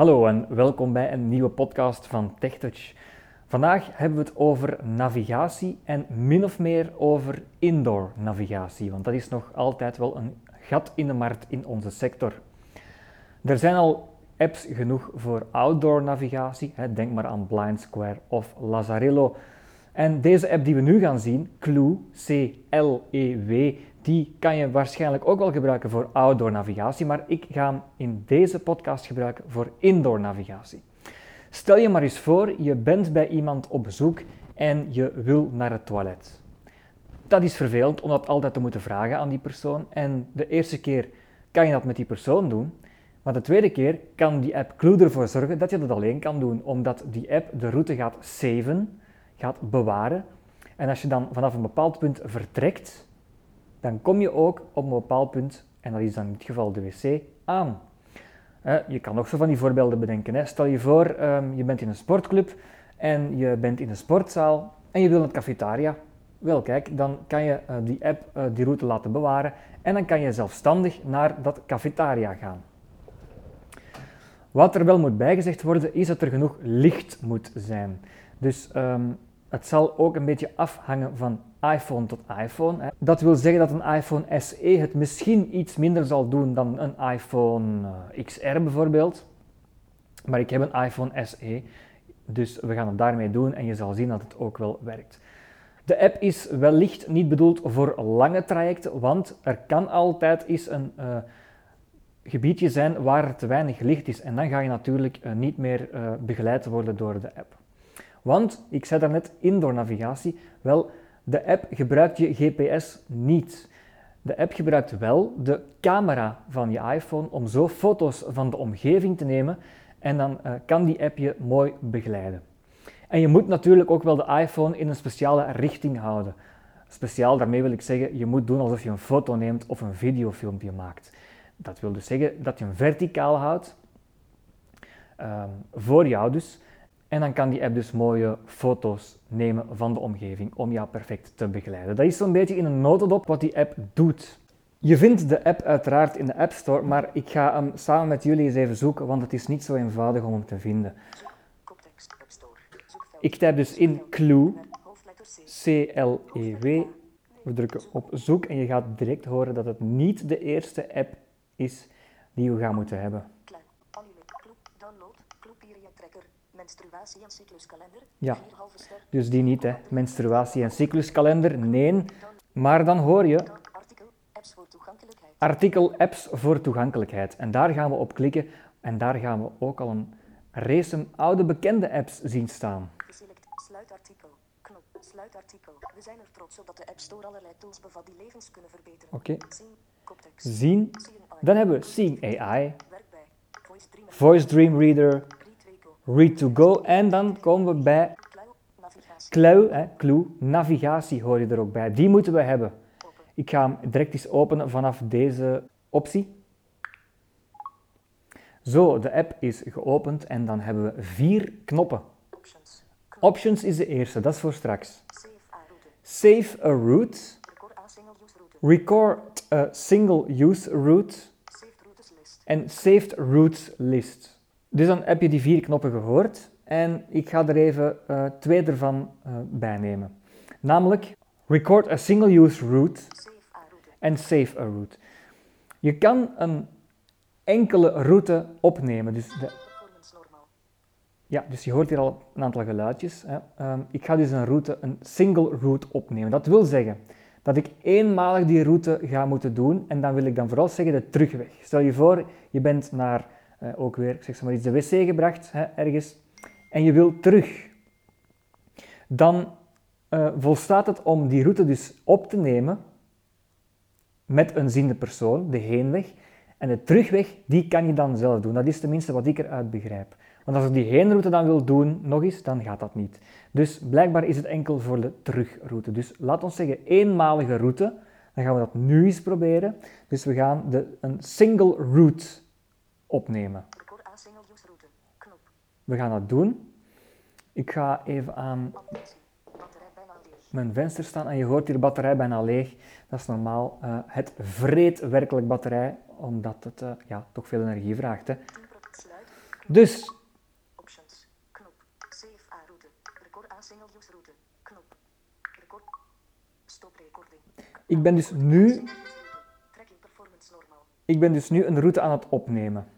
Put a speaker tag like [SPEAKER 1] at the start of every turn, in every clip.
[SPEAKER 1] Hallo en welkom bij een nieuwe podcast van TechTouch. Vandaag hebben we het over navigatie en min of meer over indoor navigatie, want dat is nog altijd wel een gat in de markt in onze sector. Er zijn al apps genoeg voor outdoor navigatie, denk maar aan Blind Square of Lazarillo. En deze app die we nu gaan zien, Clue, C-L-E-W, die kan je waarschijnlijk ook wel gebruiken voor outdoor navigatie, maar ik ga hem in deze podcast gebruiken voor indoor navigatie. Stel je maar eens voor, je bent bij iemand op bezoek en je wil naar het toilet. Dat is vervelend om dat altijd te moeten vragen aan die persoon. En de eerste keer kan je dat met die persoon doen, maar de tweede keer kan die app Clue ervoor zorgen dat je dat alleen kan doen, omdat die app de route gaat saven, gaat bewaren. En als je dan vanaf een bepaald punt vertrekt, dan kom je ook op een bepaald punt, en dat is dan in dit geval de wc, aan. je kan nog zo van die voorbeelden bedenken. Stel je voor, um, je bent in een sportclub en je bent in een sportzaal en je wil naar cafetaria. Wel, kijk, dan kan je uh, die app uh, die route laten bewaren en dan kan je zelfstandig naar dat cafetaria gaan. Wat er wel moet bijgezegd worden, is dat er genoeg licht moet zijn. Dus um, het zal ook een beetje afhangen van iPhone tot iPhone. Dat wil zeggen dat een iPhone SE het misschien iets minder zal doen dan een iPhone eh, XR bijvoorbeeld. Maar ik heb een iPhone SE, dus we gaan het daarmee doen en je zal zien dat het ook wel werkt. De app is wellicht niet bedoeld voor lange trajecten, want er kan altijd eens een uh, gebiedje zijn waar te weinig licht is. En dan ga je natuurlijk uh, niet meer begeleid worden door de app. Want, ik zei daarnet, indoor navigatie, wel, de app gebruikt je GPS niet. De app gebruikt wel de camera van je iPhone om zo foto's van de omgeving te nemen en dan uh, kan die app je mooi begeleiden. En je moet natuurlijk ook wel de iPhone in een speciale richting houden. Speciaal, daarmee wil ik zeggen, je moet doen alsof je een foto neemt of een videofilmpje maakt. Dat wil dus zeggen dat je hem verticaal houdt, um, voor jou dus, en dan kan die app dus mooie foto's nemen van de omgeving om jou perfect te begeleiden. Dat is zo'n beetje in een notendop wat die app doet. Je vindt de app uiteraard in de App Store, maar ik ga hem samen met jullie eens even zoeken, want het is niet zo eenvoudig om hem te vinden. Ik typ dus in Clue, C-L-E-W. We drukken op zoek en je gaat direct horen dat het niet de eerste app is die we gaan moeten hebben. Menstruatie- en cycluskalender. Ja, dus die niet, hè. Menstruatie- en cycluskalender, nee. Maar dan hoor je... Artikel apps voor toegankelijkheid. En daar gaan we op klikken en daar gaan we ook al een race oude bekende apps zien staan. Sluitartikel. Knop. Sluitartikel. We zijn er trots op dat de App Store allerlei tools bevat die levens kunnen verbeteren. Oké. Okay. Zien. Dan hebben we Seeing AI. Voice Dream Reader. Read to go. En dan komen we bij Clue, hè, clue, navigatie hoor je er ook bij. Die moeten we hebben. Ik ga hem direct eens openen vanaf deze optie. Zo, de app is geopend en dan hebben we vier knoppen. Options is de eerste, dat is voor straks. Save a route. Record a single-use route. En saved routes list. Dus dan heb je die vier knoppen gehoord en ik ga er even uh, twee ervan uh, bij nemen. Namelijk record a single-use route en save a route. Je kan een enkele route opnemen. Dus, de... ja, dus je hoort hier al een aantal geluidjes. Hè. Um, ik ga dus een route, een single route opnemen. Dat wil zeggen dat ik eenmalig die route ga moeten doen en dan wil ik dan vooral zeggen de terugweg. Stel je voor, je bent naar uh, ook weer, zeg maar iets, de wc gebracht, hè, ergens, en je wilt terug, dan uh, volstaat het om die route dus op te nemen met een ziende persoon, de heenweg, en de terugweg, die kan je dan zelf doen. Dat is tenminste wat ik eruit begrijp. Want als ik die heenroute dan wil doen, nog eens, dan gaat dat niet. Dus blijkbaar is het enkel voor de terugroute. Dus laat ons zeggen, eenmalige route. Dan gaan we dat nu eens proberen. Dus we gaan de, een single route opnemen. We gaan dat doen. Ik ga even aan mijn venster staan en je hoort hier batterij bijna leeg. Dat is normaal. Uh, het vreet werkelijk batterij, omdat het uh, ja, toch veel energie vraagt. Hè. Dus
[SPEAKER 2] Options. Knop. Save A-route. Record A-single use route. Knop. Record. Stop recording.
[SPEAKER 1] ik ben dus nu, ik ben dus nu een route aan het opnemen.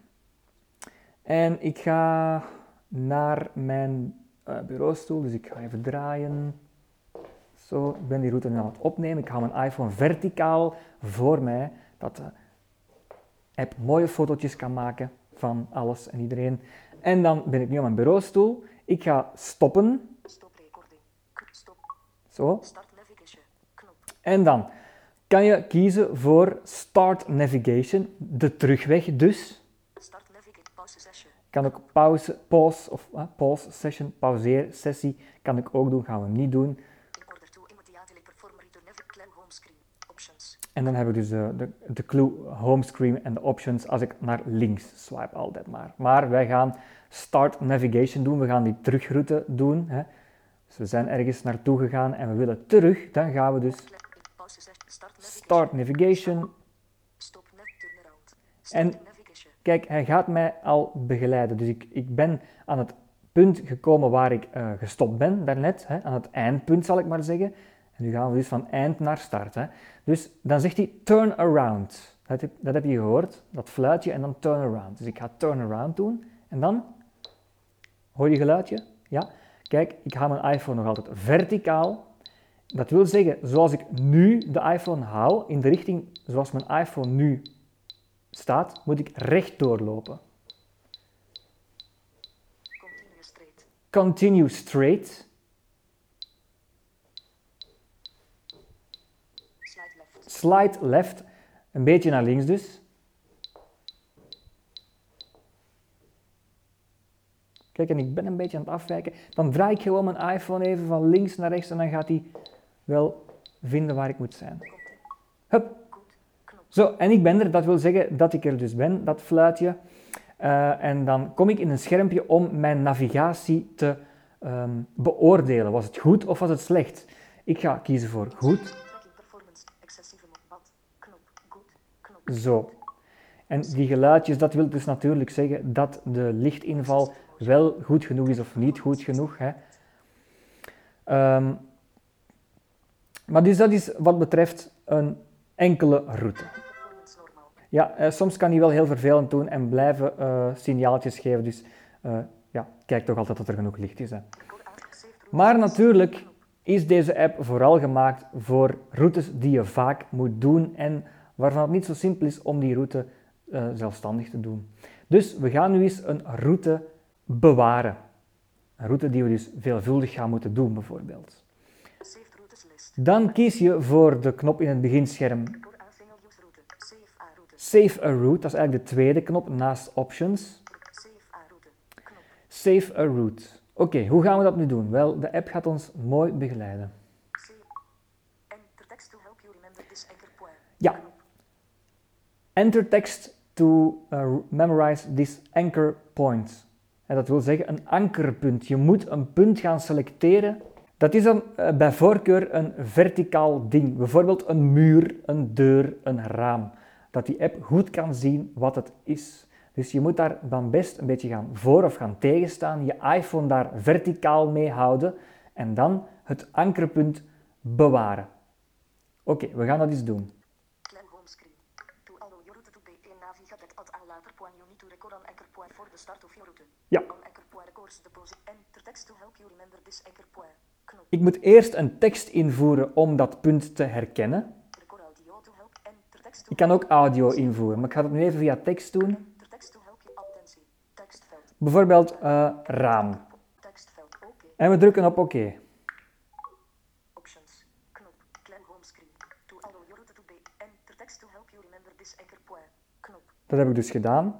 [SPEAKER 1] En ik ga naar mijn eh, bureaustoel, dus ik ga even draaien. Zo, ik ben die route nu aan het opnemen. Ik hou mijn iPhone verticaal voor mij, dat de app mooie fotootjes kan maken van alles en iedereen. En dan ben ik nu op mijn bureaustoel. Ik ga stoppen,
[SPEAKER 2] Stop recording. Stop.
[SPEAKER 1] zo.
[SPEAKER 2] Start navigation. Knop.
[SPEAKER 1] En dan kan je kiezen voor Start Navigation, de terugweg dus.
[SPEAKER 2] Start navigate. Pause session.
[SPEAKER 1] Ik kan ook pauze, pause of eh, pause session, pauzeer sessie, kan ik ook doen, gaan we niet doen.
[SPEAKER 2] Home screen.
[SPEAKER 1] En dan hebben we dus de, de, de clue homescreen en de options als ik naar links swipe altijd maar. Maar wij gaan Start Navigation doen, we gaan die terugroute doen. Hè. Dus we zijn ergens naartoe gegaan en we willen terug, dan gaan we dus.
[SPEAKER 2] Start navigation.
[SPEAKER 1] En-. Kijk, hij gaat mij al begeleiden. Dus ik, ik ben aan het punt gekomen waar ik eh, gestopt ben daarnet. Hè, aan het eindpunt zal ik maar zeggen. En nu gaan we dus van eind naar start. Hè. Dus dan zegt hij turn around. Dat heb, dat heb je gehoord, dat fluitje en dan turn around. Dus ik ga turn around doen. En dan, hoor je geluidje? Ja. Kijk, ik ga mijn iPhone nog altijd verticaal. Dat wil zeggen, zoals ik nu de iPhone hou, in de richting zoals mijn iPhone nu staat, moet ik recht doorlopen.
[SPEAKER 2] Continue straight.
[SPEAKER 1] Continue straight.
[SPEAKER 2] Slide left.
[SPEAKER 1] Slide left. Een beetje naar links dus. Kijk, en ik ben een beetje aan het afwijken. Dan draai ik gewoon mijn iPhone even van links naar rechts en dan gaat hij wel vinden waar ik moet zijn. Zo, en ik ben er. Dat wil zeggen dat ik er dus ben, dat fluitje. Eh, en dan kom ik in een schermpje om mijn navigatie te ehm, beoordelen. Was het goed of was het slecht? Ik ga kiezen voor goed. Zo. En die geluidjes, dat wil dus natuurlijk zeggen dat de lichtinval wel goed genoeg is of niet goed genoeg. Hè. Ehm, maar dus dat is wat betreft een enkele route. Ja, eh, soms kan hij wel heel vervelend doen en blijven eh, signaaltjes geven. Dus eh, ja, kijk toch altijd dat er genoeg licht is. Hè. Maar natuurlijk is deze app vooral gemaakt voor routes die je vaak moet doen en waarvan het niet zo simpel is om die route zelfstandig te doen. Dus we gaan nu eens een route bewaren. Een route die we dus veelvuldig gaan moeten doen, bijvoorbeeld. Dan kies je voor de knop in het beginscherm.
[SPEAKER 2] Save A route.
[SPEAKER 1] Dat is eigenlijk de tweede knop naast Options.
[SPEAKER 2] Save A route.
[SPEAKER 1] Oké, hoe gaan we dat nu doen? Wel, de app gaat ons mooi begeleiden. Ja. Enter text to uh, memorize this anchor point. En dat wil zeggen een ankerpunt. Je moet een punt gaan selecteren. Dat is dan eh, bij voorkeur een verticaal ding. Bijvoorbeeld een muur, een deur, een raam. Dat die app goed kan zien wat het is. Dus je moet daar dan best een beetje gaan voor of gaan tegenstaan. Je iPhone daar verticaal mee houden. En dan het ankerpunt bewaren. Oké, we gaan dat eens doen. Ja. Ik moet eerst een tekst invoeren om dat punt te herkennen. Ik kan ook audio invoeren, maar ik ga het nu even via tekst doen. Bijvoorbeeld eh, raam. En we drukken op oké.
[SPEAKER 2] Knop.
[SPEAKER 1] Dat heb ik dus gedaan.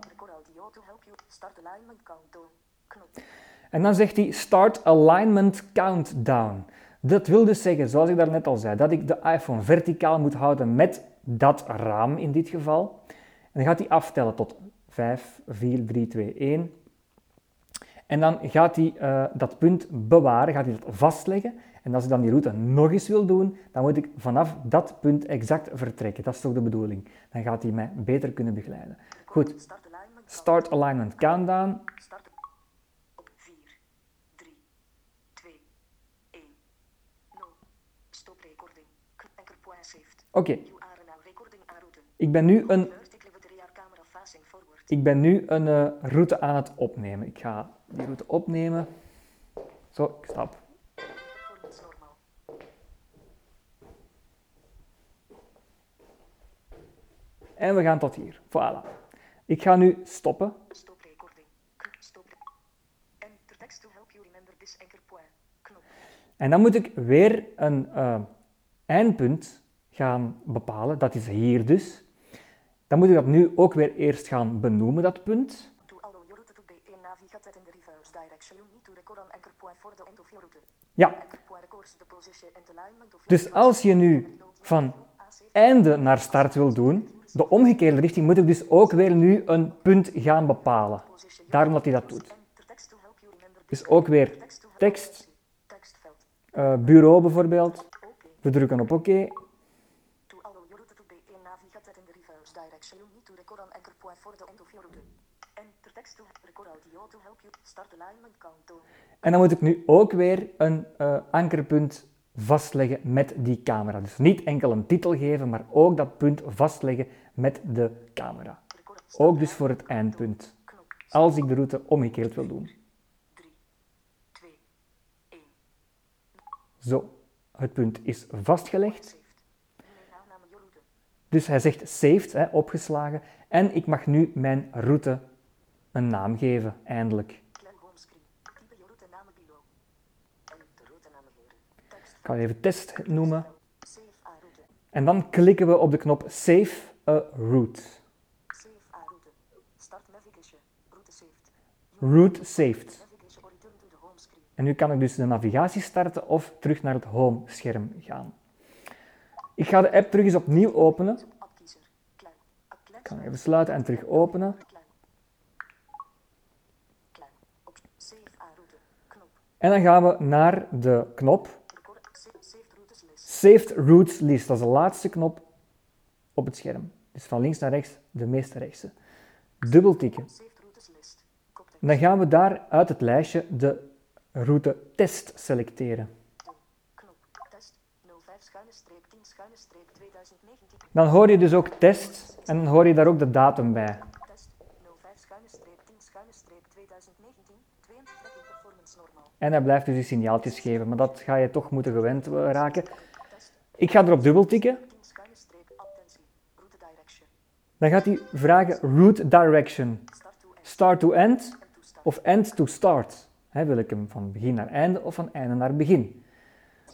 [SPEAKER 1] En dan zegt hij Start Alignment Countdown. Dat wil dus zeggen, zoals ik daarnet al zei, dat ik de iPhone verticaal moet houden met dat raam in dit geval. En dan gaat hij aftellen tot 5, 4, 3, 2, 1. En dan gaat hij eh, dat punt bewaren, gaat hij dat vastleggen. En als ik dan die route nog eens wil doen, dan moet ik vanaf dat punt exact vertrekken. Dat is toch de bedoeling. Dan gaat hij mij beter kunnen begeleiden. Goed.
[SPEAKER 2] Start alignment
[SPEAKER 1] countdown.
[SPEAKER 2] Start. Op 4, 3, 2, 1, 0. Stop recording. K- Anchor point saved.
[SPEAKER 1] Oké, ik ben nu een, ik ben nu een eh, route aan het opnemen. Ik ga die route opnemen. Zo, ik stap. En we gaan tot hier. Voilà. Ik ga nu stoppen.
[SPEAKER 2] Stop recording. Stop. Enter text to help you remember this anchor point. Knop.
[SPEAKER 1] En dan moet ik weer een eh, eindpunt gaan bepalen. Dat is hier dus. Dan moet ik dat nu ook weer eerst gaan benoemen, dat punt. Ja, dus als je nu van einde naar start wil doen, de omgekeerde richting, moet ik dus ook weer nu een punt gaan bepalen. Daarom dat hij dat doet. Dus ook weer tekst, eh, bureau bijvoorbeeld. We drukken op oké
[SPEAKER 2] allow your route to be in navigate in the reverse direction, you need to record an anchor point for the end of your route. Enter text to record audio to help you start alignment countdown.
[SPEAKER 1] En dan moet ik nu ook weer een eh, ankerpunt vastleggen met die camera. Dus niet enkel een titel geven, maar ook dat punt vastleggen met de camera. Ook dus voor het eindpunt. Als ik de route omgekeerd wil doen.
[SPEAKER 2] 3, 2, 1.
[SPEAKER 1] Zo, het punt is vastgelegd. Dus hij zegt saved, hè, opgeslagen. En ik mag nu mijn route een naam geven, eindelijk. Ik ga even test noemen. En dan klikken we op de knop Save a Route.
[SPEAKER 2] Route. Start navigation. Route saved.
[SPEAKER 1] En nu kan ik dus de navigatie starten of terug naar het home scherm gaan. Ik ga de app terug eens opnieuw openen.
[SPEAKER 2] Appkiezer. Klein. A klein.
[SPEAKER 1] Ik even sluiten en terug openen. En dan gaan we naar de knop
[SPEAKER 2] saved routes list.
[SPEAKER 1] Dat is de laatste knop op het scherm. Dus van links naar rechts, de meest rechtse. Dubbel tikken. Dan gaan we daar uit het lijstje de route test selecteren.
[SPEAKER 2] Knop. Test. 05 schuine streep 10 schuine streep 2019.
[SPEAKER 1] Dan hoor je dus ook test en dan hoor je daar ook de datum bij.
[SPEAKER 2] Test. 05 schuine streep 10 schuine streep 2019. 22 tracking performance normaal.
[SPEAKER 1] En hij blijft dus die signaaltjes geven, maar dat ga je toch moeten gewend raken. Ik ga erop dubbel tikken.
[SPEAKER 2] 10 schuine streep attentie. Route direction.
[SPEAKER 1] Dan gaat hij vragen route direction.
[SPEAKER 2] Start to end.
[SPEAKER 1] Of end to start. Wil ik hem van begin naar einde of van einde naar begin?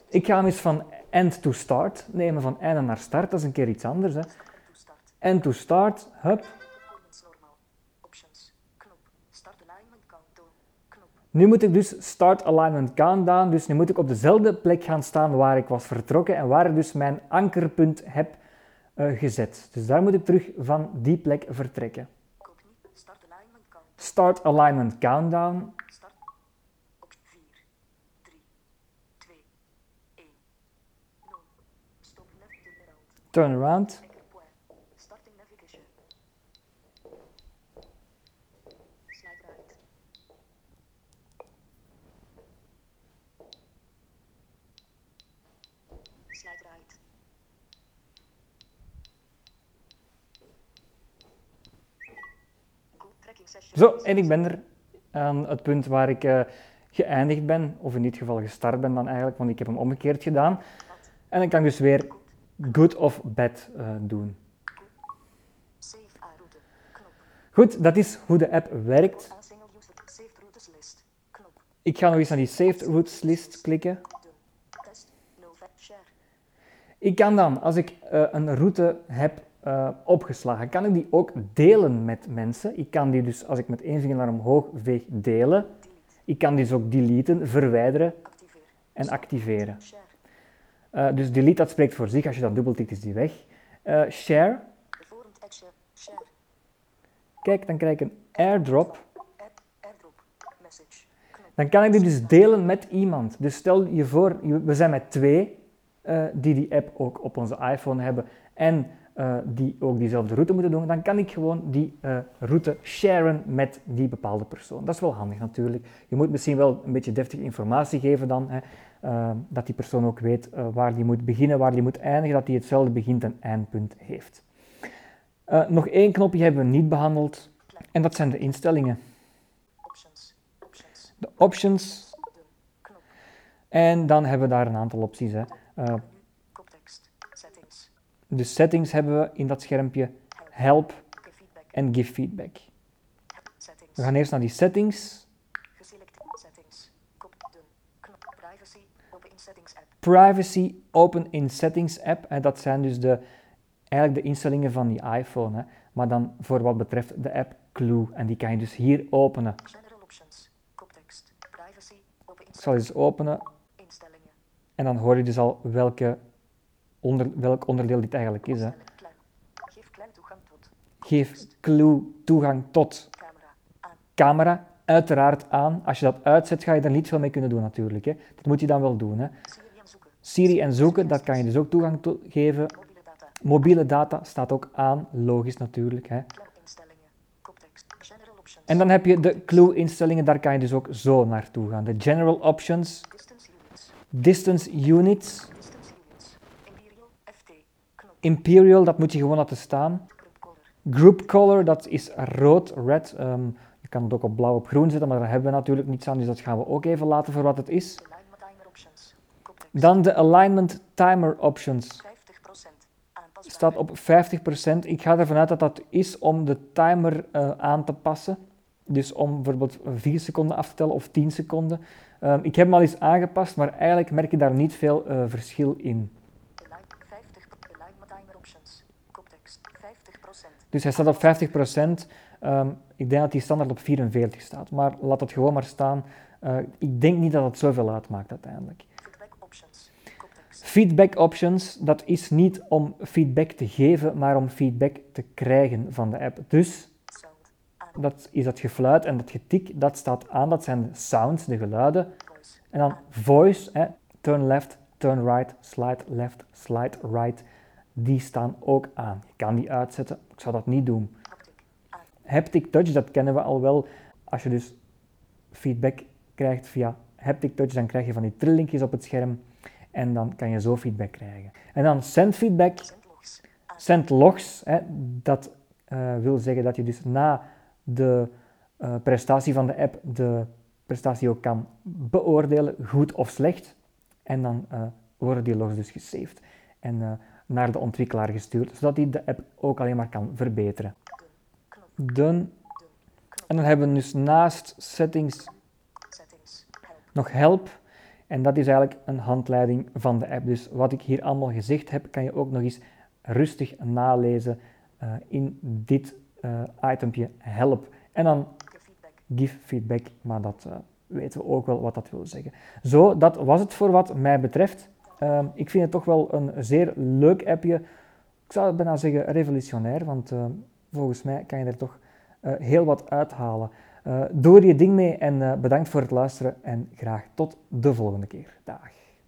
[SPEAKER 1] Ik ga hem eens van end to start nemen, van einde naar start. Dat is een keer iets anders. Hè.
[SPEAKER 2] En to start.
[SPEAKER 1] Hup. Nu moet ik dus start alignment countdown. Dus nu moet ik op dezelfde plek gaan staan waar ik was vertrokken en waar ik dus mijn ankerpunt heb eh, gezet. Dus daar moet ik terug van die plek vertrekken.
[SPEAKER 2] Start alignment countdown.
[SPEAKER 1] Start.
[SPEAKER 2] Op 4, 3, 2, 1, 0. Stop left.
[SPEAKER 1] Turn around.
[SPEAKER 2] Anchor point. Starting navigation. Slide right. Slide right. Good tracking session.
[SPEAKER 1] Zo, en ik ben er aan het punt waar ik eh, geëindigd ben, of in dit geval gestart ben dan eigenlijk, want ik heb hem omgekeerd gedaan. En dan kan dus weer good of bad eh, doen. Goed, dat is hoe de app werkt. Ik ga nog eens naar die saved routes list klikken. Ik kan dan, als ik eh, een route heb eh, opgeslagen, kan ik die ook delen met mensen. Ik kan die dus, als ik met één vinger naar omhoog veeg, delen. Ik kan die dus ook deleten, verwijderen en activeren. Eh, dus delete, dat spreekt voor zich. Als je dat dubbeltikt, is die weg. Eh, share. Kijk, dan krijg ik een airdrop. Dan kan ik die dus delen met iemand. Dus stel je voor, we zijn met twee die die app ook op onze iPhone hebben. En eh, die ook diezelfde route moeten doen, dan kan ik gewoon die eh, route sharen met die bepaalde persoon. Dat is wel handig natuurlijk. Je moet misschien wel een beetje deftige informatie geven dan, hè, eh, dat die persoon ook weet waar die moet beginnen, waar die moet eindigen, dat hij hetzelfde begint- en eindpunt heeft. nog één knopje hebben we niet behandeld en dat zijn de instellingen.
[SPEAKER 2] Options. Options.
[SPEAKER 1] De options en dan hebben we daar een aantal opties. Hè.
[SPEAKER 2] Menu. Koptekst. Settings.
[SPEAKER 1] de settings hebben we in dat schermpje, help en give feedback. We gaan eerst naar die settings.
[SPEAKER 2] De. Privacy. Open in settings app.
[SPEAKER 1] En dat zijn dus de, eigenlijk de instellingen van die iPhone. Hè. Maar dan voor wat betreft de app Clue. En die kan je dus hier openen. Ik zal eens openen en dan hoor je dus al welke onder, welk onderdeel dit eigenlijk is. Hè.
[SPEAKER 2] Geef klein toegang tot.
[SPEAKER 1] Geef Clue toegang tot
[SPEAKER 2] Camera. Aan.
[SPEAKER 1] camera. Uiteraard aan. Als je dat uitzet, ga je er niet veel mee kunnen doen natuurlijk. Hè. Dat moet je dan wel doen. Hè.
[SPEAKER 2] Siri en zoeken.
[SPEAKER 1] Siri en zoeken, dat kan je dus ook toegang toe geven.
[SPEAKER 2] Mobiele data.
[SPEAKER 1] Mobiele data staat ook aan, logisch natuurlijk. Hè. En dan heb je de clue-instellingen, daar kan je dus ook zo naartoe gaan. De general options,
[SPEAKER 2] units,
[SPEAKER 1] Distance units.
[SPEAKER 2] Imperial.
[SPEAKER 1] Dat moet je gewoon laten staan.
[SPEAKER 2] Group color.
[SPEAKER 1] Dat is rood, red. Ehm, je kan het ook op blauw op groen zetten, maar daar hebben we natuurlijk niets aan, dus dat gaan we ook even laten voor wat het is. Dan de alignment timer options.
[SPEAKER 2] 50%. Aanpasbaar.
[SPEAKER 1] staat op 50%. Ik ga ervan uit dat dat is om de timer eh, aan te passen. Dus om bijvoorbeeld 4 seconden af te tellen of 10 seconden. Ehm, ik heb hem al eens aangepast, maar eigenlijk merk je daar niet veel eh, verschil in.
[SPEAKER 2] Align- 50. Alignment timer options. Koptekst. 50%.
[SPEAKER 1] Dus hij staat op 50%. Ehm, ik denk dat die standaard op 44 staat. Maar laat het gewoon maar staan. Eh, ik denk niet dat het zoveel uitmaakt uiteindelijk.
[SPEAKER 2] Feedback options.
[SPEAKER 1] Feedback options, dat is niet om feedback te geven, maar om feedback te krijgen van de app. Dus dat is dat gefluit en dat getik, dat staat aan. Dat zijn de sounds, de geluiden.
[SPEAKER 2] Voice.
[SPEAKER 1] En dan voice, hè, turn left, turn right, slide left, slide right. Die staan ook aan. Je kan die uitzetten. Ik zou dat niet doen.
[SPEAKER 2] Haptic.
[SPEAKER 1] Touch, dat kennen we al wel. Als je dus feedback krijgt via haptic touch, dan krijg je van die trillingjes op het scherm. En dan kan je zo feedback krijgen. En dan send feedback.
[SPEAKER 2] Send logs.
[SPEAKER 1] Hè, dat eh, wil zeggen dat je dus na de eh, prestatie van de app de prestatie ook kan beoordelen, goed of slecht. En dan eh, worden die logs dus gesaved en naar de ontwikkelaar gestuurd, zodat hij de app ook alleen maar kan verbeteren. Done. En dan hebben we dus naast settings nog help. En dat is eigenlijk een handleiding van de app. Dus wat ik hier allemaal gezegd heb, kan je ook nog eens rustig nalezen eh, in dit eh itempje help. En dan
[SPEAKER 2] Give feedback.
[SPEAKER 1] give feedback, maar dat eh, weten we ook wel wat dat wil zeggen. Zo, dat was het voor wat mij betreft. Ehm, ik vind het toch wel een zeer leuk appje. Ik zou bijna zeggen revolutionair, want eh, volgens mij kan je er toch eh, heel wat uithalen. Eh doe er je ding mee en eh, bedankt voor het luisteren en graag tot de volgende keer. Dag.